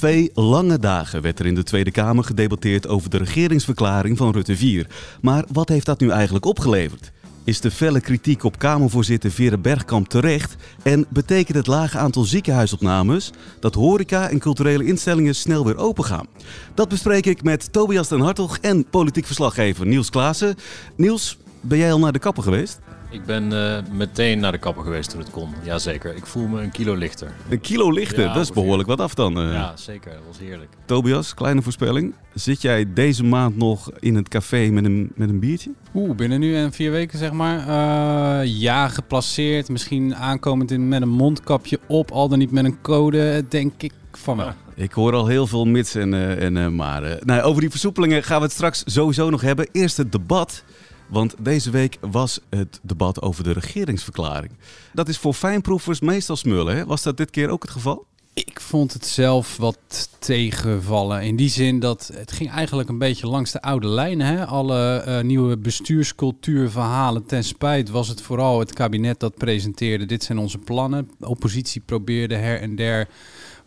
Twee lange dagen werd er in de Tweede Kamer gedebatteerd over de regeringsverklaring van Rutte 4. Maar wat heeft dat nu eigenlijk opgeleverd? Is de felle kritiek op Kamervoorzitter Vere Bergkamp terecht? En betekent het lage aantal ziekenhuisopnames dat horeca en culturele instellingen snel weer opengaan? Dat bespreek ik met Tobias den Hartog en politiek verslaggever Niels Klaassen. Niels, ben jij al naar de kapper geweest? Ik ben uh, meteen naar de kapper geweest toen het kon. Jazeker. Ik voel me een kilo lichter. Een kilo lichter? Ja, dat is behoorlijk wat af dan. Uh. Ja, zeker. Dat was heerlijk. Tobias, kleine voorspelling. Zit jij deze maand nog in het café met een, met een biertje? Oeh, binnen nu en vier weken zeg maar. Uh, ja, geplaceerd. Misschien aankomend in, met een mondkapje op. Al dan niet met een code, denk ik van wel. Ik hoor al heel veel mits en, en uh, maar. nou, over die versoepelingen gaan we het straks sowieso nog hebben. Eerst het debat. Want deze week was het debat over de regeringsverklaring. Dat is voor fijnproevers meestal smullen. Hè? Was dat dit keer ook het geval? Ik vond het zelf wat tegenvallen. In die zin dat het ging eigenlijk een beetje langs de oude lijnen. Alle uh, nieuwe bestuurscultuurverhalen ten spijt was het vooral het kabinet dat presenteerde. Dit zijn onze plannen. De oppositie probeerde her en der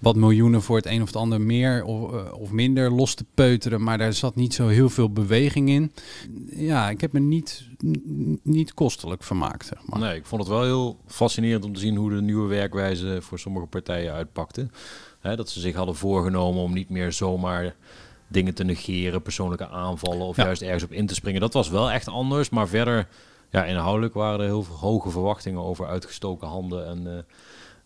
wat miljoenen voor het een of het ander meer of, uh, of, minder los te peuteren. Maar daar zat niet zo heel veel beweging in. Ja, ik heb me niet, niet kostelijk vermaakt. Zeg maar. Nee, ik vond het wel heel fascinerend om te zien hoe de nieuwe werkwijze voor sommige partijen uitpakte. Dat ze zich hadden voorgenomen om niet meer zomaar dingen te negeren, persoonlijke aanvallen of ja. juist ergens op in te springen. Dat was wel echt anders, maar verder, ja, inhoudelijk waren er heel veel hoge verwachtingen over uitgestoken handen en... Uh,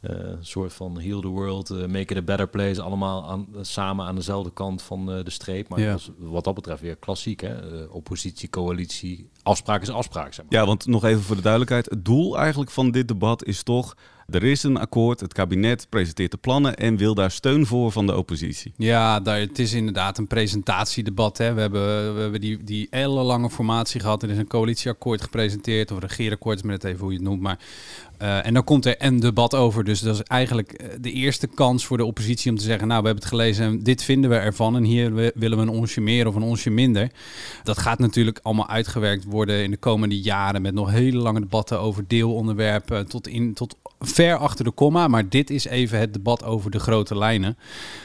uh, soort van heal the world, uh, make it a better place, allemaal aan, samen aan dezelfde kant van uh, de streep. Maar ja. wat dat betreft weer klassiek, hè? oppositie, coalitie, afspraak is afspraak. Zeg maar. Ja, want nog even voor de duidelijkheid, het doel eigenlijk van dit debat is toch er is een akkoord, het kabinet presenteert de plannen en wil daar steun voor van de oppositie. Ja, het is inderdaad een presentatiedebat. Hè. We hebben, we hebben die, die ellenlange formatie gehad. Er is een coalitieakkoord gepresenteerd, of regeerakkoord, met het even hoe je het noemt. Maar, uh, en dan komt er een debat over. Dus dat is eigenlijk de eerste kans voor de oppositie om te zeggen... nou, we hebben het gelezen en dit vinden we ervan... en hier willen we een onsje meer of een onsje minder. Dat gaat natuurlijk allemaal uitgewerkt worden in de komende jaren... met nog hele lange debatten over deelonderwerpen... tot, in, tot ver achter de komma. Maar dit is even het debat over de grote lijnen.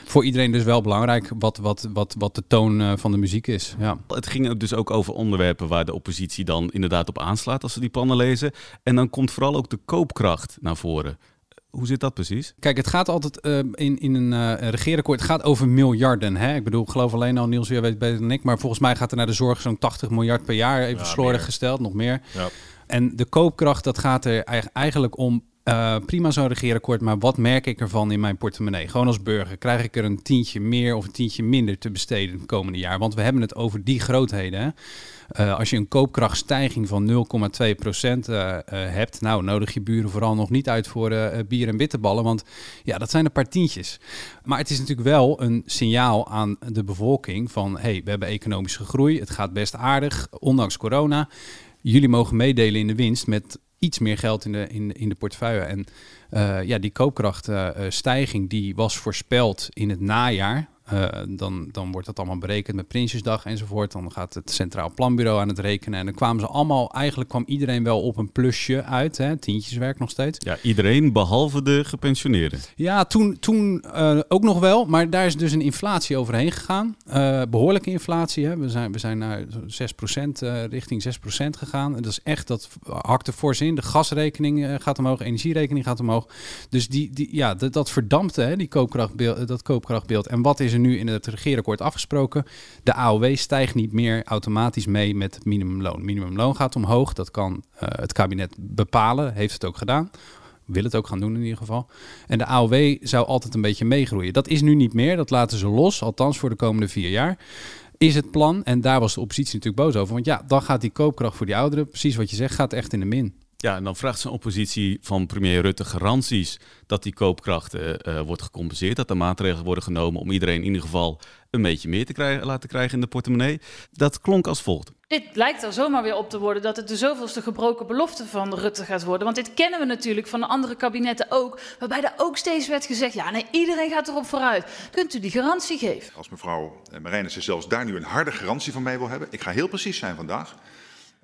Voor iedereen dus wel belangrijk wat, wat, wat, wat de toon uh, van de muziek is. Ja. Het ging dus ook over onderwerpen waar de oppositie dan inderdaad op aanslaat als ze die plannen lezen. En dan komt vooral ook de koopkracht naar voren. Hoe zit dat precies? Kijk, het gaat altijd uh, in, in een uh, regeerakkoord. Het gaat over miljarden. Hè? Ik bedoel, ik geloof alleen al, Niels, jij weet beter dan ik. Maar volgens mij gaat er naar de zorg zo'n 80 miljard per jaar. Even ja, slordig meer. gesteld, nog meer. Ja. En de koopkracht, dat gaat er eigenlijk om uh, prima zo'n regeerakkoord, maar wat merk ik ervan in mijn portemonnee? Gewoon als burger, krijg ik er een tientje meer of een tientje minder te besteden het komende jaar? Want we hebben het over die grootheden. Uh, als je een koopkrachtstijging van 0,2% uh, uh, hebt, nou nodig je buren vooral nog niet uit voor bier en bitterballen, want ja, dat zijn een paar tientjes. Maar het is natuurlijk wel een signaal aan de bevolking van, hey, we hebben economische groei, het gaat best aardig, ondanks corona. Jullie mogen meedelen in de winst met iets meer geld in de, in, in de portefeuille. En uh, ja, die koopkrachtstijging uh, die was voorspeld in het najaar. Uh, dan, dan wordt dat allemaal berekend met Prinsjesdag enzovoort. Dan gaat het Centraal Planbureau aan het rekenen. En dan kwamen ze allemaal, eigenlijk kwam iedereen wel op een plusje uit. Hè? Tientjeswerk nog steeds. Ja, iedereen behalve de gepensioneerden. Ja, toen, toen uh, ook nog wel. Maar daar is dus een inflatie overheen gegaan. Uh, behoorlijke inflatie. Hè? We, zijn, we zijn naar 6% richting 6% gegaan. En dat is echt, dat hakt er fors in. De gasrekening gaat omhoog, energierekening gaat omhoog. Dus die, die, ja, dat, dat verdampte, hè, die koopkrachtbeeld, dat koopkrachtbeeld. En wat is er nu in het regeerakkoord afgesproken. De AOW stijgt niet meer automatisch mee met het minimumloon. Minimumloon gaat omhoog. Dat kan uh, het kabinet bepalen. Heeft het ook gedaan. Wil het ook gaan doen in ieder geval. En de AOW zou altijd een beetje meegroeien. Dat is nu niet meer. Dat laten ze los. Althans voor de komende vier jaar is het plan. En daar was de oppositie natuurlijk boos over. Want ja, dan gaat die koopkracht voor die ouderen, precies wat je zegt, gaat echt in de min. Ja, en dan vraagt zijn oppositie van premier Rutte garanties dat die koopkracht uh, wordt gecompenseerd. Dat er maatregelen worden genomen om iedereen in ieder geval een beetje meer te krijgen, laten krijgen in de portemonnee. Dat klonk als volgt. Dit lijkt er zomaar weer op te worden dat het de zoveelste gebroken belofte van Rutte gaat worden. Want dit kennen we natuurlijk van de andere kabinetten ook. Waarbij er ook steeds werd gezegd, ja nee, iedereen gaat erop vooruit. Kunt u die garantie geven? Als mevrouw Marijnissen zelfs daar nu een harde garantie van mij wil hebben. Ik ga heel precies zijn vandaag.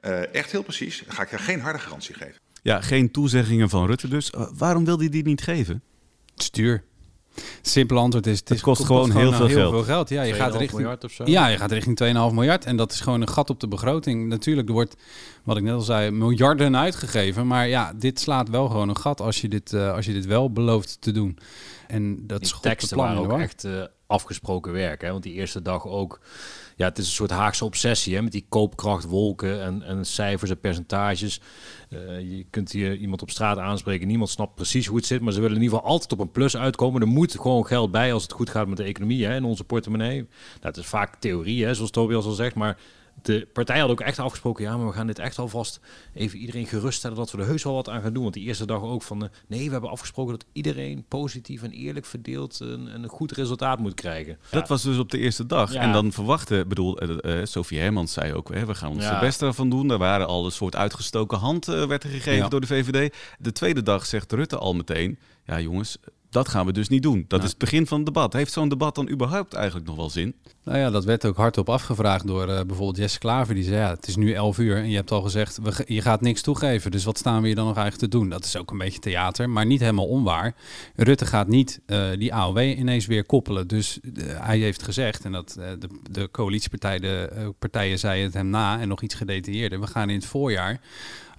Uh, echt heel precies. Ga ik er geen harde garantie geven. Ja, geen toezeggingen van Rutte dus. Uh, waarom wil hij die niet geven? Stuur. Simpel antwoord is: het, is, kost, gewoon, heel, veel, heel geld. veel geld. Ja, je gaat richting miljard of zo. Ja, je gaat richting 2,5 miljard en dat is gewoon een gat op de begroting. Natuurlijk, er wordt, wat ik net al zei, miljarden uitgegeven, maar ja, dit slaat wel gewoon een gat als je dit, uh, als je dit wel belooft te doen. En dat die is teksten plan, waren ook hoor. echt uh, afgesproken werk, hè? want die eerste dag ook ja, het is een soort Haagse obsessie hè, met die koopkrachtwolken en, en cijfers en percentages. Uh, je kunt hier iemand op straat aanspreken, niemand snapt precies hoe het zit, maar ze willen in ieder geval altijd op een plus uitkomen. Er moet gewoon geld bij als het goed gaat met de economie in onze portemonnee. Nou, het is vaak theorie, hè, zoals Tobias al zegt, maar de partij had ook echt afgesproken, ja, maar we gaan dit echt alvast even iedereen geruststellen dat we er heus wel wat aan gaan doen. Want die eerste dag ook van, uh, nee, we hebben afgesproken dat iedereen positief en eerlijk verdeeld een, een goed resultaat moet krijgen. Dat was dus op de eerste dag. Ja. En dan verwachten, bedoel, uh, uh, Sophie Hermans zei ook, hè, we gaan ons Ja. het beste ervan doen. Er waren al een soort uitgestoken hand werd er gegeven door de VVD. De tweede dag zegt Rutte al meteen, ja jongens, dat gaan we dus niet doen. Dat is het begin van het debat. Heeft zo'n debat dan überhaupt eigenlijk nog wel zin? Nou ja, dat werd ook hardop afgevraagd door eh, bijvoorbeeld Jesse Klaver. Die zei, ja, het is nu 11 uur en je hebt al gezegd, we, je gaat niks toegeven. Dus wat staan we hier dan nog eigenlijk te doen? Dat is ook een beetje theater, maar niet helemaal onwaar. Rutte gaat niet eh, die AOW ineens weer koppelen. Dus eh, hij heeft gezegd, en dat de, de coalitiepartijen de, partijen zeiden het hem na en nog iets gedetailleerder. We gaan in het voorjaar,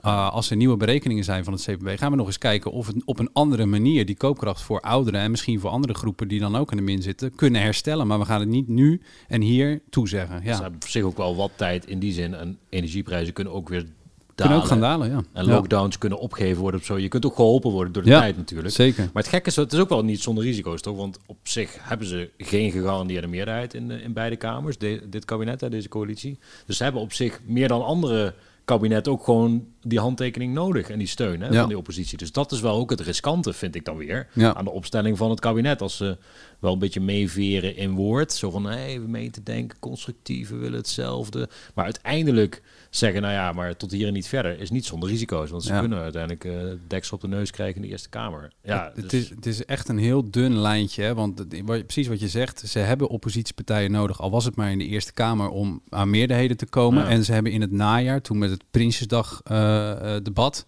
eh, als er nieuwe berekeningen zijn van het CPB, gaan we nog eens kijken of het op een andere manier die koopkracht voor ouderen en misschien voor andere groepen die dan ook in de min zitten, kunnen herstellen. Maar we gaan het niet nu en hier toezeggen. Ja. Ze hebben op zich ook wel wat tijd in die zin. En energieprijzen kunnen ook weer dalen. Kunnen ook gaan dalen, ja. En Ja. lockdowns kunnen opgegeven worden of zo. Je kunt ook geholpen worden door de Ja, tijd natuurlijk. Zeker. Maar het gekke is, het is ook wel niet zonder risico's, toch? Want op zich hebben ze geen gegarandeerde meerderheid in, de, in beide kamers, de- dit kabinet, hè, deze coalitie. Dus ze hebben op zich meer dan andere kabinetten ook gewoon die handtekening nodig en die steun hè, Ja. van die oppositie. Dus dat is wel ook het riskante, vind ik dan weer, Ja. aan de opstelling van het kabinet. Als ze wel een beetje meeveren in woord, zo van, hé, we meen te denken, constructief, we willen hetzelfde. Maar uiteindelijk zeggen, nou ja, maar tot hier en niet verder, is niet zonder risico's. Want ze Ja. kunnen uiteindelijk eh deksel op de neus krijgen in de Eerste Kamer. Ja, het, het dus- is, het is echt een heel dun lijntje. Hè? Want het- precies wat je zegt, ze hebben oppositiepartijen nodig, al was het maar in de Eerste Kamer, om aan meerderheden te komen. Ja. En ze hebben in het najaar, toen met het Prinsjesdag eh, eh, debat,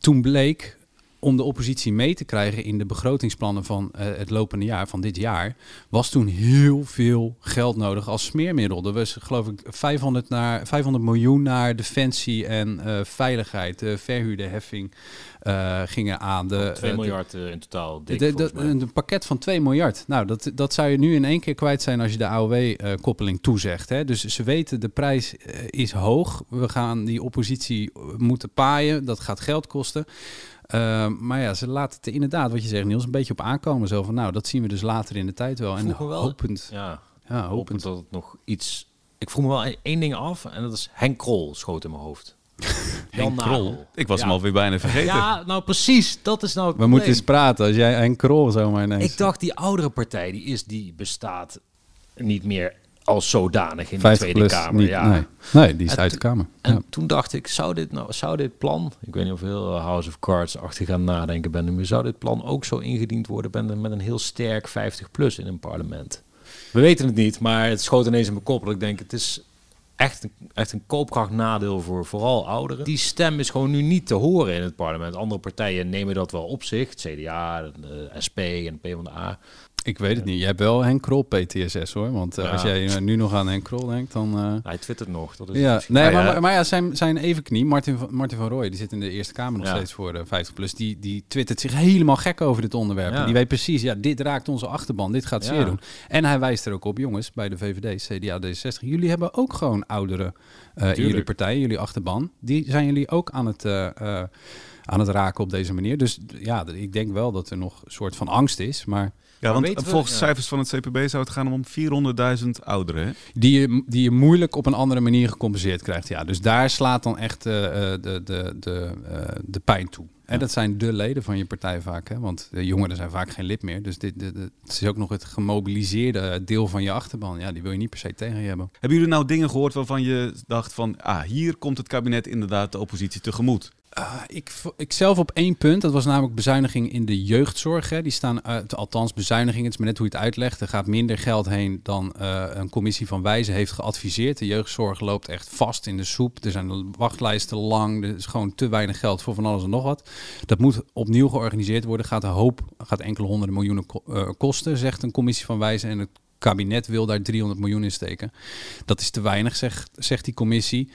toen bleek om de oppositie mee te krijgen in de begrotingsplannen van eh, het lopende jaar, van dit jaar, was toen heel veel geld nodig als smeermiddel. Er was geloof ik 500, naar, 500 miljoen naar defensie en eh, veiligheid. De verhuurderheffing eh, gingen aan. De, 2 eh, de- miljard in totaal. Dik, de- de- een pakket van 2 miljard. Nou, dat, dat zou je nu in één keer kwijt zijn als je de AOW-koppeling toezegt. Hè? Dus ze weten, de prijs is hoog. We gaan die oppositie moeten paaien. Dat gaat geld kosten. Eh, maar ja, ze laten het er inderdaad, wat je zegt Niels, een beetje op aankomen. Zo van, nou, dat zien we dus later in de tijd wel. En Vroeg me wel- hopend, ja, ja, hopend dat het nog iets... Ik vroeg me wel één ding af en dat is Henk Krol schoot in mijn hoofd. Jan Nagel. Ik was Ja. hem alweer bijna vergeten. Ja, nou precies. Dat is nou het We moeten eens praten als jij een krol zomaar ineens. Ik dacht, die oudere partij, die, is, die bestaat niet meer als zodanig in de 50 Tweede plus, Kamer. niet, ja. nee. nee, die is En uit de toen- Kamer. En Ja. toen dacht ik, zou dit, nou, zou dit plan, ik weet niet of heel eh, House of Cards achter gaan nadenken ben, maar zou dit plan ook zo ingediend worden een, met een heel sterk 50-plus in een parlement? We weten het niet, maar het schoot ineens in mijn kop dat ik denk, het is echt een, echt een koopkrachtnadeel voor vooral ouderen. Die stem is gewoon nu niet te horen in het parlement. Andere partijen nemen dat wel op zich, het CDA, de SP en PvdA. Ik weet het niet. Je hebt wel Henk Krol PTSS hoor. Want eh, Ja. als jij eh, nu nog aan Henk Krol denkt, dan... eh, Hij twittert nog. Dat is Ja, misschien- nee, Nou maar, ja, maar, maar ja, zijn, zijn evenknie, Martin van, Martin van Rooij, die zit in de Eerste Kamer nog Ja. steeds voor de 50 plus. Die, die twittert zich helemaal gek over dit onderwerp. En Die weet precies, ja, dit raakt onze achterban, dit gaat zeer doen. En hij wijst er ook op, jongens, bij de VVD, CDA, D66. Jullie hebben ook gewoon ouderen eh, in jullie partij, jullie achterban. Die zijn jullie ook aan het, aan het raken op deze manier. Dus ja, ik denk wel dat er nog een soort van angst is. Maar ja, want volgens cijfers van het CPB zou het gaan om 400.000 ouderen. Hè? Die, je, die je moeilijk op een andere manier gecompenseerd krijgt. Ja, dus daar slaat dan echt uh, de, de, de, uh, de pijn toe. En dat zijn de leden van je partij vaak. Hè? Want de jongeren zijn vaak geen lid meer. Dus dit, dit, dit, het is ook nog het gemobiliseerde deel van je achterban. Ja, die wil je niet per se tegen je hebben. Hebben jullie nou dingen gehoord waarvan je dacht van... ah, hier komt het kabinet inderdaad de oppositie tegemoet? Uh, ik, ik zelf op één punt, dat was namelijk bezuiniging in de jeugdzorg. Hè. Die staan, uh, althans bezuinigingen, het is maar net hoe je het uitlegt. Er gaat minder geld heen dan uh, een commissie van Wijzen heeft geadviseerd. De jeugdzorg loopt echt vast in de soep. Er zijn wachtlijsten lang, er is gewoon te weinig geld voor van alles en nog wat. Dat moet opnieuw georganiseerd worden, gaat een hoop, gaat enkele honderden miljoenen ko kosten, zegt een commissie van Wijzen. En het kabinet wil daar 300 miljoen in steken. Dat is te weinig, zegt, zegt die commissie.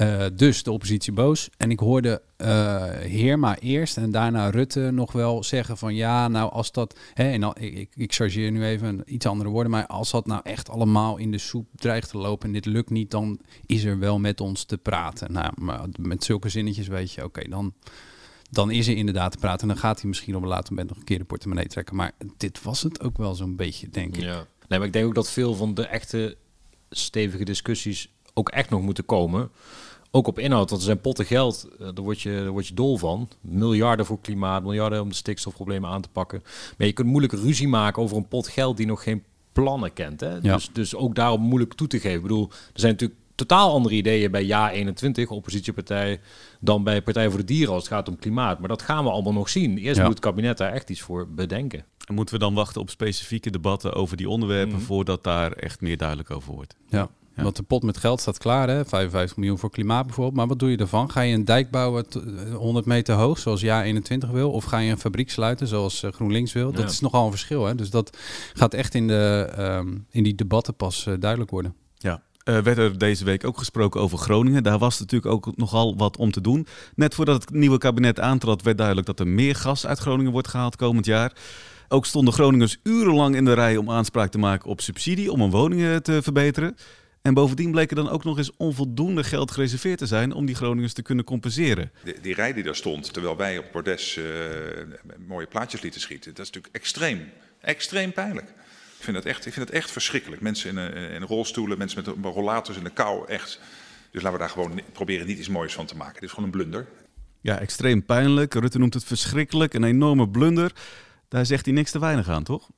Uh, dus de oppositie boos. En ik hoorde uh, Heerma eerst en daarna Rutte nog wel zeggen van ja, nou als dat, hè, en al, ik, ik chargeer nu even iets andere woorden, maar als dat nou echt allemaal in de soep dreigt te lopen en dit lukt niet, dan is er wel met ons te praten. Nou, met zulke zinnetjes weet je, oké, dan dan is er inderdaad te praten. En dan gaat hij misschien op een later moment nog een keer de portemonnee trekken. Maar dit was het ook wel zo'n beetje, denk ik. Ja. Nee, maar ik denk ook dat veel van de echte stevige discussies ook echt nog moeten komen. Ook op inhoud, want er zijn potten geld, eh, daar word, je, daar word je dol van. Miljarden voor klimaat, miljarden om de stikstofproblemen aan te pakken. Maar je kunt moeilijk ruzie maken over een pot geld die nog geen plannen kent. Hè? Ja. Dus, dus ook daarom moeilijk toe te geven. Ik bedoel, er zijn natuurlijk totaal andere ideeën bij Ja 21, oppositiepartij, dan bij Partij voor de Dieren als het gaat om klimaat. Maar dat gaan we allemaal nog zien. Eerst moet het kabinet daar echt iets voor bedenken. En moeten we dan wachten op specifieke debatten over die onderwerpen mhm. voordat daar echt meer duidelijk over wordt? Ja. Ja. Want de pot met geld staat klaar, hè? 55 miljoen voor klimaat bijvoorbeeld. Maar wat doe je ervan? Ga je een dijk bouwen 100 meter hoog, zoals Ja 21 wil? Of ga je een fabriek sluiten, zoals eh, GroenLinks wil? Dat is nogal een verschil, hè? Dus dat gaat echt in, de, um, in die debatten pas uh, duidelijk worden. Ja, uh, werd er deze week ook gesproken over Groningen. Daar was natuurlijk ook nogal wat om te doen. Net voordat het nieuwe kabinet aantrad, werd duidelijk dat er meer gas uit Groningen wordt gehaald komend jaar. Ook stonden Groningers urenlang in de rij om aanspraak te maken op subsidie om hun woningen te verbeteren. En bovendien bleek er dan ook nog eens onvoldoende geld gereserveerd te zijn om die Groningers te kunnen compenseren. Die, rij die daar stond, terwijl wij op Bordes uh, mooie plaatjes lieten schieten, dat is natuurlijk extreem, extreem pijnlijk. Ik vind dat echt, ik vind dat echt verschrikkelijk. Mensen in, uh, in rolstoelen, mensen met rollators in de kou, echt. Dus laten we daar gewoon proberen niet iets moois van te maken. Dit is gewoon een blunder. Ja, extreem pijnlijk. Rutte noemt het verschrikkelijk, een enorme blunder. Daar zegt hij niks te weinig aan, toch?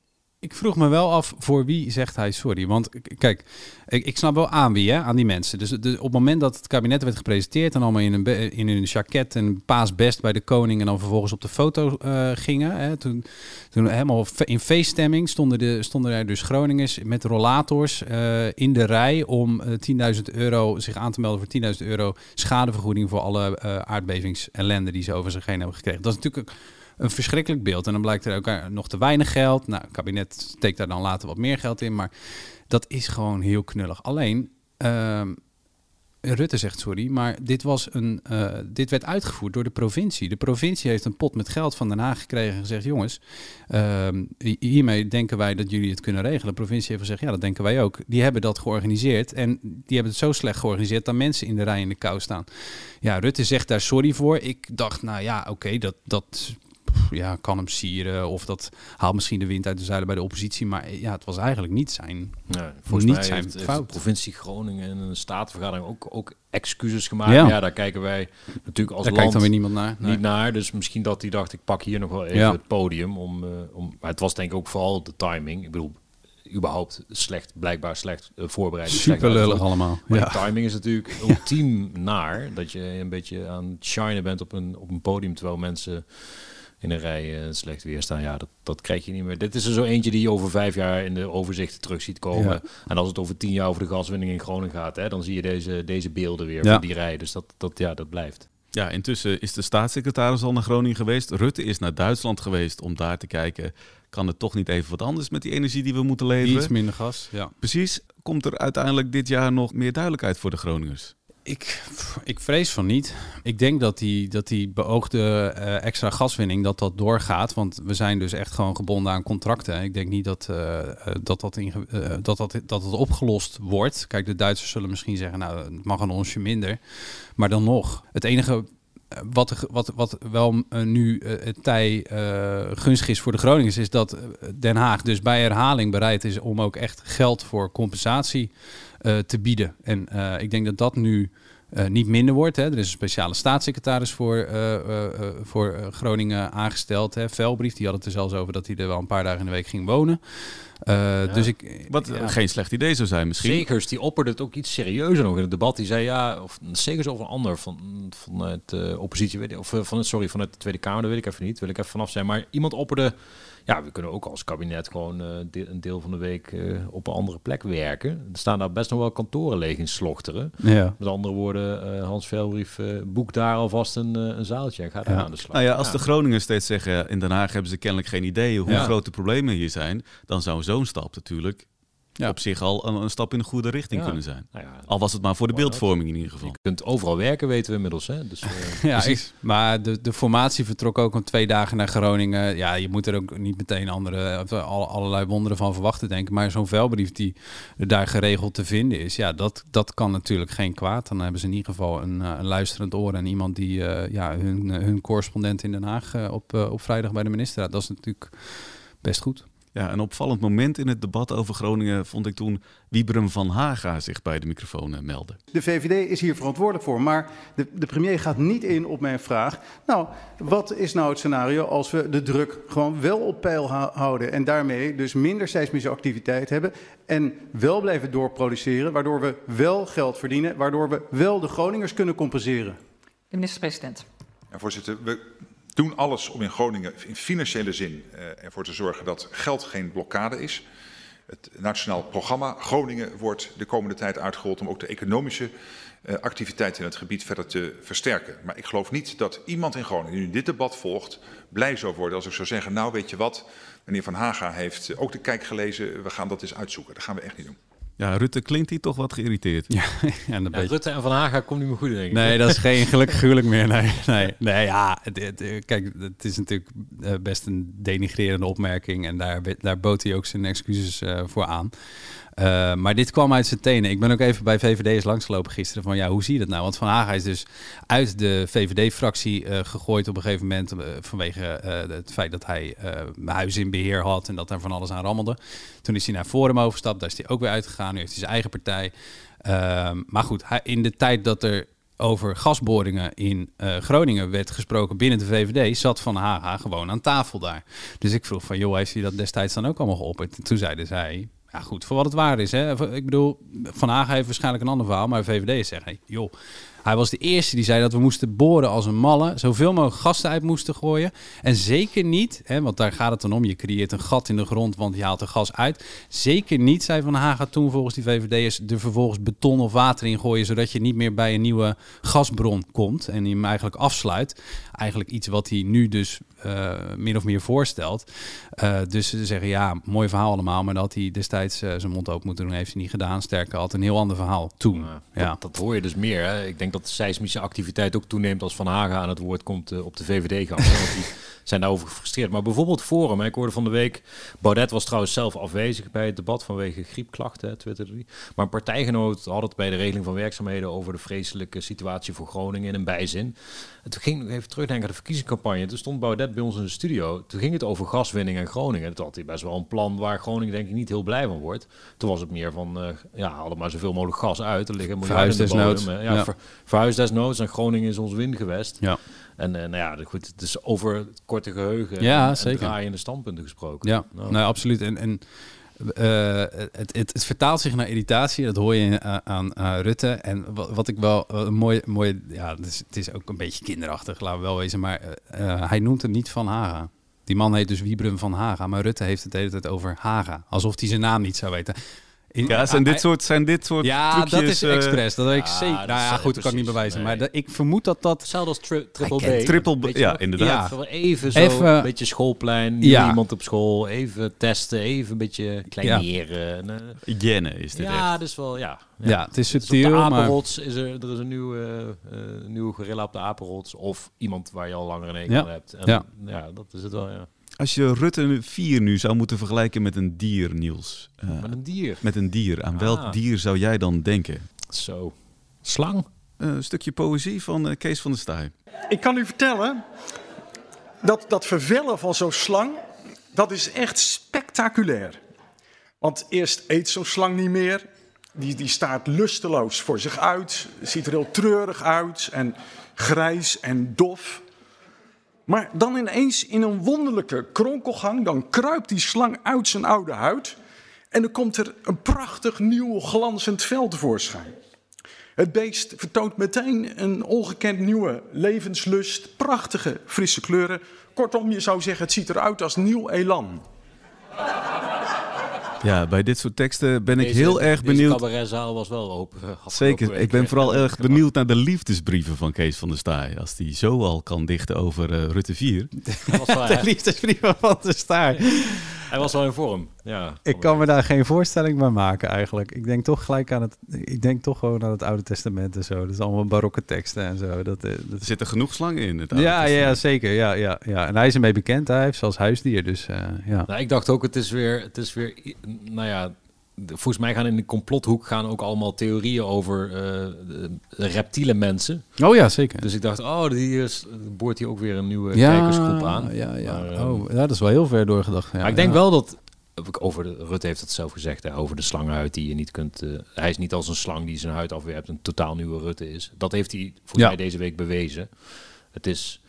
Ik vroeg me wel af voor wie zegt hij sorry. Want kijk, ik, ik snap wel aan wie, hè, aan die mensen. Dus op het moment dat het kabinet werd gepresenteerd en allemaal in een, in een jacket en paasbest bij de koning en dan vervolgens op de foto uh, gingen. Hè, toen, toen helemaal in feeststemming stonden, de, stonden er dus Groningers met rollators uh, in de rij om uh, 10.000 euro zich aan te melden voor 10.000 euro schadevergoeding voor alle aardbevingsellende die ze over zich heen hebben gekregen. Dat is natuurlijk een verschrikkelijk beeld. En dan blijkt er ook eh, nog te weinig geld. Nou, het kabinet steekt daar dan later wat meer geld in. Maar dat is gewoon heel knullig. Alleen, uh, Rutte zegt sorry, maar dit, was een, uh, dit werd uitgevoerd door de provincie. De provincie heeft een pot met geld van Den Haag gekregen en gezegd: jongens, uh, hiermee denken wij dat jullie het kunnen regelen. De provincie heeft gezegd: ja, dat denken wij ook. Die hebben dat georganiseerd en die hebben het zo slecht georganiseerd dat mensen in de rij in de kou staan. Ja, Rutte zegt daar sorry voor. Ik dacht, nou ja, oké, dat, dat ja, kan hem sieren. Of dat haalt misschien de wind uit de zeilen bij de oppositie. Maar ja, het was eigenlijk niet zijn, nee, volgens niet mij zijn heeft, fout. de provincie Groningen en een statenvergadering ook, ook excuses gemaakt. Ja. ja daar kijken wij natuurlijk als daar land kijkt dan weer niemand naar. Niet naar. Dus misschien dat hij dacht, ik pak hier nog wel even ja. het podium. Om, uh, om, maar het was denk ik ook vooral de timing. Ik bedoel, überhaupt slecht, blijkbaar slecht uh, voorbereid. Super lullig allemaal. Maar ja. de timing is natuurlijk ultiem naar. Dat je een beetje aan het shinen bent op een, op een podium terwijl mensen in een rij uh, slecht weer staan. Ja, dat, dat krijg je niet meer. Dit is er zo eentje die je over vijf jaar in de overzichten terug ziet komen. Ja. En als het over tien jaar over de gaswinning in Groningen gaat, hè, dan zie je deze, deze beelden weer ja. van die rij. Dus dat, dat, ja, dat blijft. Ja, intussen is de staatssecretaris al naar Groningen geweest. Rutte is naar Duitsland geweest om daar te kijken... kan het toch niet even wat anders met die energie die we moeten leveren? Iets minder gas, ja. Precies. Komt er uiteindelijk dit jaar nog meer duidelijkheid voor de Groningers? Ik, ik vrees van niet. Ik denk dat die, dat die beoogde uh, extra gaswinning dat dat doorgaat. Want we zijn dus echt gewoon gebonden aan contracten. Ik denk niet dat, uh, dat, dat, in, dat, dat, dat het opgelost wordt. Kijk, de Duitsers zullen misschien zeggen, nou, het mag een onsje minder. Maar dan nog, het enige wat, wat, wat wel nu het tij gunstig is voor de Groningers, is dat Den Haag dus bij herhaling bereid is om ook echt geld voor compensatie te bieden. En ik denk dat dat nu uh, niet minder wordt. Hè. Er is een speciale staatssecretaris voor, uh, voor Groningen aangesteld. Hè. Velbrief, die had het er zelfs over dat hij er wel een paar dagen in de week ging wonen. Ja. Dus ik, Wat geen slecht idee zou zijn misschien. Zekers, die opperde het ook iets serieuzer nog in het debat. Die zei ja, of Zekers of een ander van, van het oppositie, weet ik, of van het, sorry, van het Tweede Kamer, dat weet ik even niet. Wil ik even vanaf zijn. Maar iemand opperde ja, we kunnen ook als kabinet gewoon uh, een deel van de week uh, op een andere plek werken. Er staan daar best nog wel kantoren leeg in Slochteren. Ja. Met andere woorden, uh, Hans Velbrief, boek daar alvast een, een zaaltje en ga daar aan de slag. Nou ja, als de Groningen steeds zeggen, in Den Haag hebben ze kennelijk geen idee hoe groot de problemen hier zijn, dan zou zo'n stap natuurlijk ja. op zich al een, een, stap in de goede richting kunnen zijn. Nou ja, al was het maar voor de beeldvorming in ieder geval. Je kunt overal werken, weten we inmiddels. Hè? Dus, uh, ja, ik, maar de, de formatie vertrok ook om twee dagen naar Groningen. Ja, je moet er ook niet meteen andere, all, allerlei wonderen van verwachten, denken. Maar zo'n velbrief die daar geregeld te vinden is, ja, dat, dat kan natuurlijk geen kwaad. Dan hebben ze in ieder geval een, eh, een luisterend oor en iemand die uh, ja, hun, hun correspondent in Den Haag op, op vrijdag bij de ministerraad. Dat is natuurlijk best goed. Ja, een opvallend moment in het debat over Groningen vond ik toen Wiebrum van Haga zich bij de microfoon eh, meldde. De VVD is hier verantwoordelijk voor, maar de, de premier gaat niet in op mijn vraag. Nou, wat is nou het scenario als we de druk gewoon wel op peil houden en daarmee dus minder seismische activiteit hebben en wel blijven doorproduceren, waardoor we wel geld verdienen, waardoor we wel de Groningers kunnen compenseren? De minister-president. Ja, voorzitter, we doen alles om in Groningen in financiële zin uh, ervoor te zorgen dat geld geen blokkade is. Het nationaal programma Groningen wordt de komende tijd uitgerold om ook de economische uh, activiteit in het gebied verder te versterken. Maar ik geloof niet dat iemand in Groningen die nu dit debat volgt blij zou worden als ik zou zeggen, nou weet je wat, meneer Van Haga heeft ook de kijk gelezen, we gaan dat eens uitzoeken. Dat gaan we echt niet doen. Ja, Rutte klinkt hier toch wat geïrriteerd. Ja, ja, ja Rutte en Van Haga komt niet meer goed, denk ik. Nee, dat is geen gelukkig huwelijk meer. Nee, nee, nee ja, het, het, kijk, het is natuurlijk eh, best een denigrerende opmerking. En daar, daar bood hij ook zijn excuses uh, voor aan. Uh, maar dit kwam uit zijn tenen. Ik ben ook even bij VVD'ers langsgelopen gisteren van ja, hoe zie je dat nou? Want Van Haga is dus uit de VVD-fractie uh, gegooid op een gegeven moment uh, vanwege het feit dat hij huizen in beheer had en dat daar van alles aan rammelde. Toen is hij naar Forum overgestapt, daar is hij ook weer uitgegaan. Nu heeft hij zijn eigen partij. Ehm, maar goed, in de tijd dat er over gasboringen in Groningen werd gesproken binnen de VVD, zat Van Haga gewoon aan tafel daar. Dus ik vroeg van, joh, heeft hij dat destijds dan ook allemaal geopperd? En toen zeiden zij, ja, goed, voor wat het waar is. Hè. Ik bedoel, Van Hagen heeft waarschijnlijk een ander verhaal, maar VVD zegt, joh, hij was de eerste die zei dat we moesten boren als een malle. Zoveel mogelijk gasten uit moesten gooien. En zeker niet, hè, want daar gaat het dan om. Je creëert een gat in de grond, want je haalt er gas uit. Zeker niet, zei Van Haga toen volgens die VVD'ers... er vervolgens beton of water in gooien... zodat je niet meer bij een nieuwe gasbron komt. En hem eigenlijk afsluit. Eigenlijk iets wat hij nu dus uh, min of meer voorstelt. Uh, dus ze zeggen, ja, mooi verhaal allemaal... maar dat hij destijds uh, zijn mond open moeten doen... heeft hij niet gedaan. Sterker, had een heel ander verhaal toen. ja. Dat, dat, hoor je dus meer. Hè? Ik denk dat de seismische activiteit ook toeneemt als Van Haga aan het woord komt op de VVD-gang. Zijn daarover gefrustreerd. Maar bijvoorbeeld Forum, ik hoorde van de week, Baudet was trouwens zelf afwezig bij het debat vanwege griepklachten, twitterde hij. Maar een partijgenoot had het bij de regeling van werkzaamheden over de vreselijke situatie voor Groningen in een bijzin. En toen ging ik even terugdenken aan de verkiezingscampagne. Toen stond Baudet bij ons in de studio. Toen ging het over gaswinning en Groningen. Toen had hij best wel een plan waar Groningen denk ik niet heel blij van wordt. Toen was het meer van, uh, ja, haal maar zoveel mogelijk gas uit. Er liggen miljarden in de bodem. Ja, ja. Ver, verhuis desnoods. En Groningen is ons windgewest. Ja. En uh, nou ja, goed, het is over het korte geheugen ja, en, zeker. en draaiende standpunten gesproken. Ja, nou, nou absoluut. En, en uh, het, het, het, vertaalt zich naar irritatie, dat hoor je uh, aan Rutte. En wat, wat, ik wel een mooi, mooi ja, het is, het is, ook een beetje kinderachtig, laten we wel wezen, maar hij noemt het niet Van Haga. Die man heet dus Wiebrum van Haga, maar Rutte heeft het de hele tijd over Haga, alsof hij zijn naam niet zou weten. In, ja, zijn dit soort, zijn dit soort Ja, trucjes, dat is expres. Dat weet ik zeker. Nou ja, goed, dat kan ik niet bewijzen. Nee. Maar ik vermoed dat dat... Hetzelfde als tri triple B. Triple B, ja, inderdaad. Ja. Even zo, even, een beetje schoolplein, ja. iemand op school, even testen, even een beetje kleineren. Ja. Hygiëne is dit Ja, echt. dus wel, ja. Ja, ja het is subtiel, dus op de maar... Apenrots is er, er is een nieuwe, uh, nieuwe gorilla op de Apenrots. Of iemand waar je al langer een ekel hebt. En, ja. ja, dat is het wel, ja. Als je Rutte 4 nu zou moeten vergelijken met een dier, Niels. Uh, met een dier? Met een dier. Aan ah. welk dier zou jij dan denken? Zo. Slang? Uh, een stukje poëzie van uh, Kees van der Staaij. ik kan u vertellen, dat, dat vervellen van zo'n slang, dat is echt spectaculair. Want eerst eet zo'n slang niet meer. Die, die staat lusteloos voor zich uit. Ziet er heel treurig uit en grijs en dof. Maar dan ineens in een wonderlijke kronkelgang, dan kruipt die slang uit zijn oude huid. En dan komt er een prachtig nieuw glanzend vel tevoorschijn. Het beest vertoont meteen een ongekend nieuwe levenslust, prachtige frisse kleuren. Kortom, je zou zeggen, het ziet eruit als nieuw elan. Ja, bij dit soort teksten ben ik heel erg benieuwd. De cabaretzaal was wel open. Zeker, ik ben vooral erg benieuwd naar de liefdesbrieven van Kees van der Staaij. Als die zo al kan dichten over uh, Rutte 4. de liefdesbrieven van der Staaij. Hij was wel in vorm. Ja, ik kan me daar geen voorstelling bij maken eigenlijk. Ik denk toch gelijk aan het. Ik denk toch gewoon aan het Oude Testament en zo. Dat is allemaal barokke teksten en zo. Dat, eh, dat... Er zitten genoeg slangen in. Het Oude ja, ja, zeker. Ja, ja, ja. En hij is ermee bekend. Hij heeft zelfs huisdier. Dus uh, ja. Nou, ik dacht ook, het is weer. Het is weer nou ja, volgens mij gaan in de complothoek gaan ook allemaal theorieën over uh, reptiele mensen. Oh ja, zeker. Dus ik dacht, oh, die is, boort hier ook weer een nieuwe ja, kijkersgroep aan. Ja, ja. Maar, oh, ja, dat is wel heel ver doorgedacht. Ja, maar ik denk wel dat over de, Rutte heeft het zelf gezegd, hè, over de slangenhuid die je niet kunt. Uh, hij is niet als een slang die zijn huid afwerpt, een totaal nieuwe Rutte is. Dat heeft hij voor mij deze week bewezen. Het is